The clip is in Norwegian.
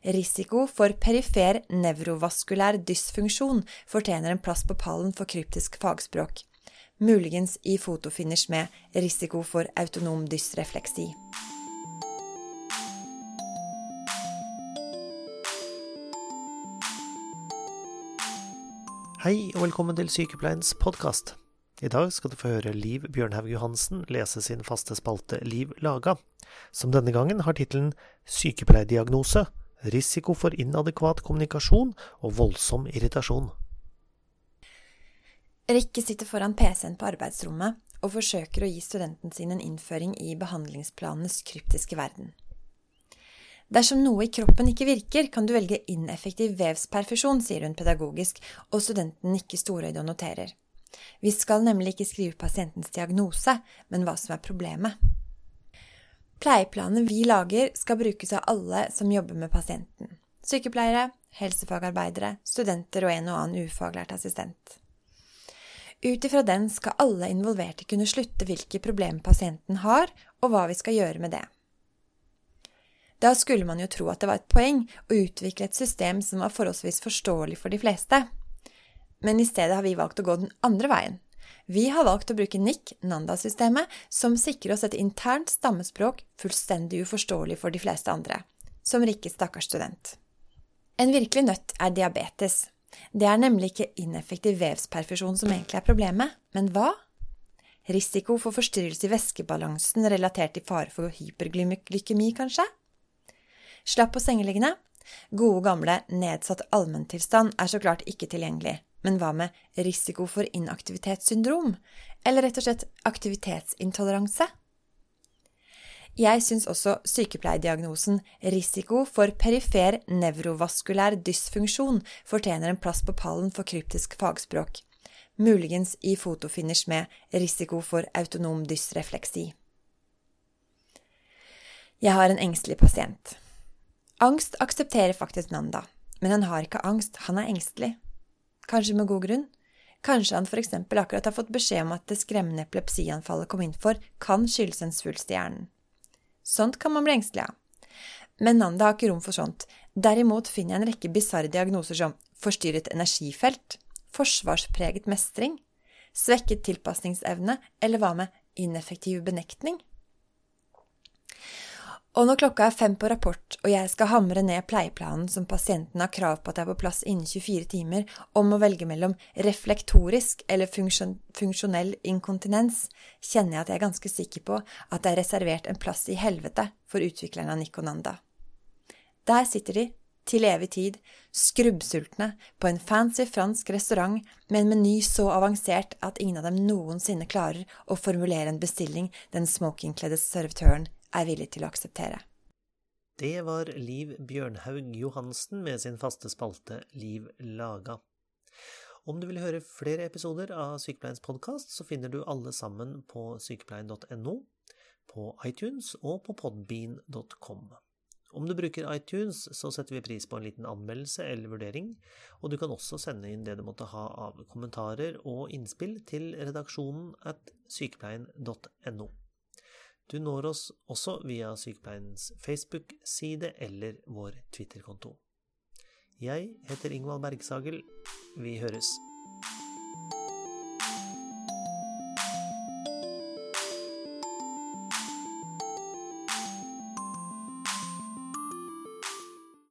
Risiko for perifer nevrovaskulær dysfunksjon fortjener en plass på pallen for kryptisk fagspråk. Muligens i fotofinish med risiko for autonom dysrefleksi. Hei og velkommen til Sykepleiens podkast. I dag skal du få høre Liv Bjørnhaug Johansen lese sin faste spalte Liv laga, som denne gangen har tittelen Sykepleierdiagnose risiko for inadekvat kommunikasjon og voldsom irritasjon. Rikke sitter foran PC-en på arbeidsrommet og forsøker å gi studenten sin en innføring i behandlingsplanenes kryptiske verden. Dersom noe i kroppen ikke virker, kan du velge ineffektiv vevsperfusjon, sier hun pedagogisk, og studenten nikker storøyd og noterer. Vi skal nemlig ikke skrive pasientens diagnose, men hva som er problemet. Pleieplanene vi lager, skal brukes av alle som jobber med pasienten. Sykepleiere, helsefagarbeidere, studenter og en og annen ufaglært assistent. Ut ifra den skal alle involverte kunne slutte hvilke problemer pasienten har, og hva vi skal gjøre med det. Da skulle man jo tro at det var et poeng å utvikle et system som var forholdsvis forståelig for de fleste. Men i stedet har vi valgt å gå den andre veien. Vi har valgt å bruke NIC, Nanda-systemet, som sikrer oss et internt stammespråk fullstendig uforståelig for de fleste andre, som Rikke stakkars student. En virkelig nøtt er diabetes. Det er nemlig ikke ineffektiv vevsperfusjon som egentlig er problemet, men hva? Risiko for forstyrrelse i væskebalansen relatert til fare for hyperglykemi, kanskje? Slapp på sengeliggende? Gode, gamle nedsatt allmenntilstand er så klart ikke tilgjengelig, men hva med risiko for inaktivitetssyndrom, eller rett og slett aktivitetsintoleranse? Jeg syns også sykepleierdiagnosen risiko for perifer nevrovaskulær dysfunksjon fortjener en plass på pallen for kryptisk fagspråk, muligens i fotofinish med risiko for autonom dysrefleksi. Jeg har en engstelig pasient. Angst aksepterer faktisk Nanda, men han har ikke angst, han er engstelig. Kanskje med god grunn. Kanskje han eksempel akkurat har fått beskjed om at det skremmende epilepsianfallet kom inn for, kan skyldes en svulst i hjernen. Sånt kan man bli engstelig av. Men Nanda har ikke rom for sånt. Derimot finner jeg en rekke bisarre diagnoser som forstyrret energifelt, forsvarspreget mestring, svekket tilpasningsevne, eller hva med ineffektiv benektning? Og når klokka er fem på rapport og jeg skal hamre ned pleieplanen som pasienten har krav på at er på plass innen 24 timer, om å velge mellom reflektorisk eller funksjon funksjonell inkontinens, kjenner jeg at jeg er ganske sikker på at det er reservert en plass i helvete for utvikleren av Nikonanda. Der sitter de, til evig tid, skrubbsultne, på en fancy fransk restaurant med en meny så avansert at ingen av dem noensinne klarer å formulere en bestilling den smokingkledde servitøren er villig til å akseptere. Det var Liv Bjørnhaug Johansen med sin faste spalte Liv laga. Om du vil høre flere episoder av Sykepleiens podkast, så finner du alle sammen på sykepleien.no, på iTunes og på podbean.com. Om du bruker iTunes, så setter vi pris på en liten anmeldelse eller vurdering, og du kan også sende inn det du måtte ha av kommentarer og innspill til redaksjonen at sykepleien.no. Du når oss også via Sykepleiens Facebook-side eller vår Twitter-konto. Jeg heter Ingvald Bergsagel. Vi høres.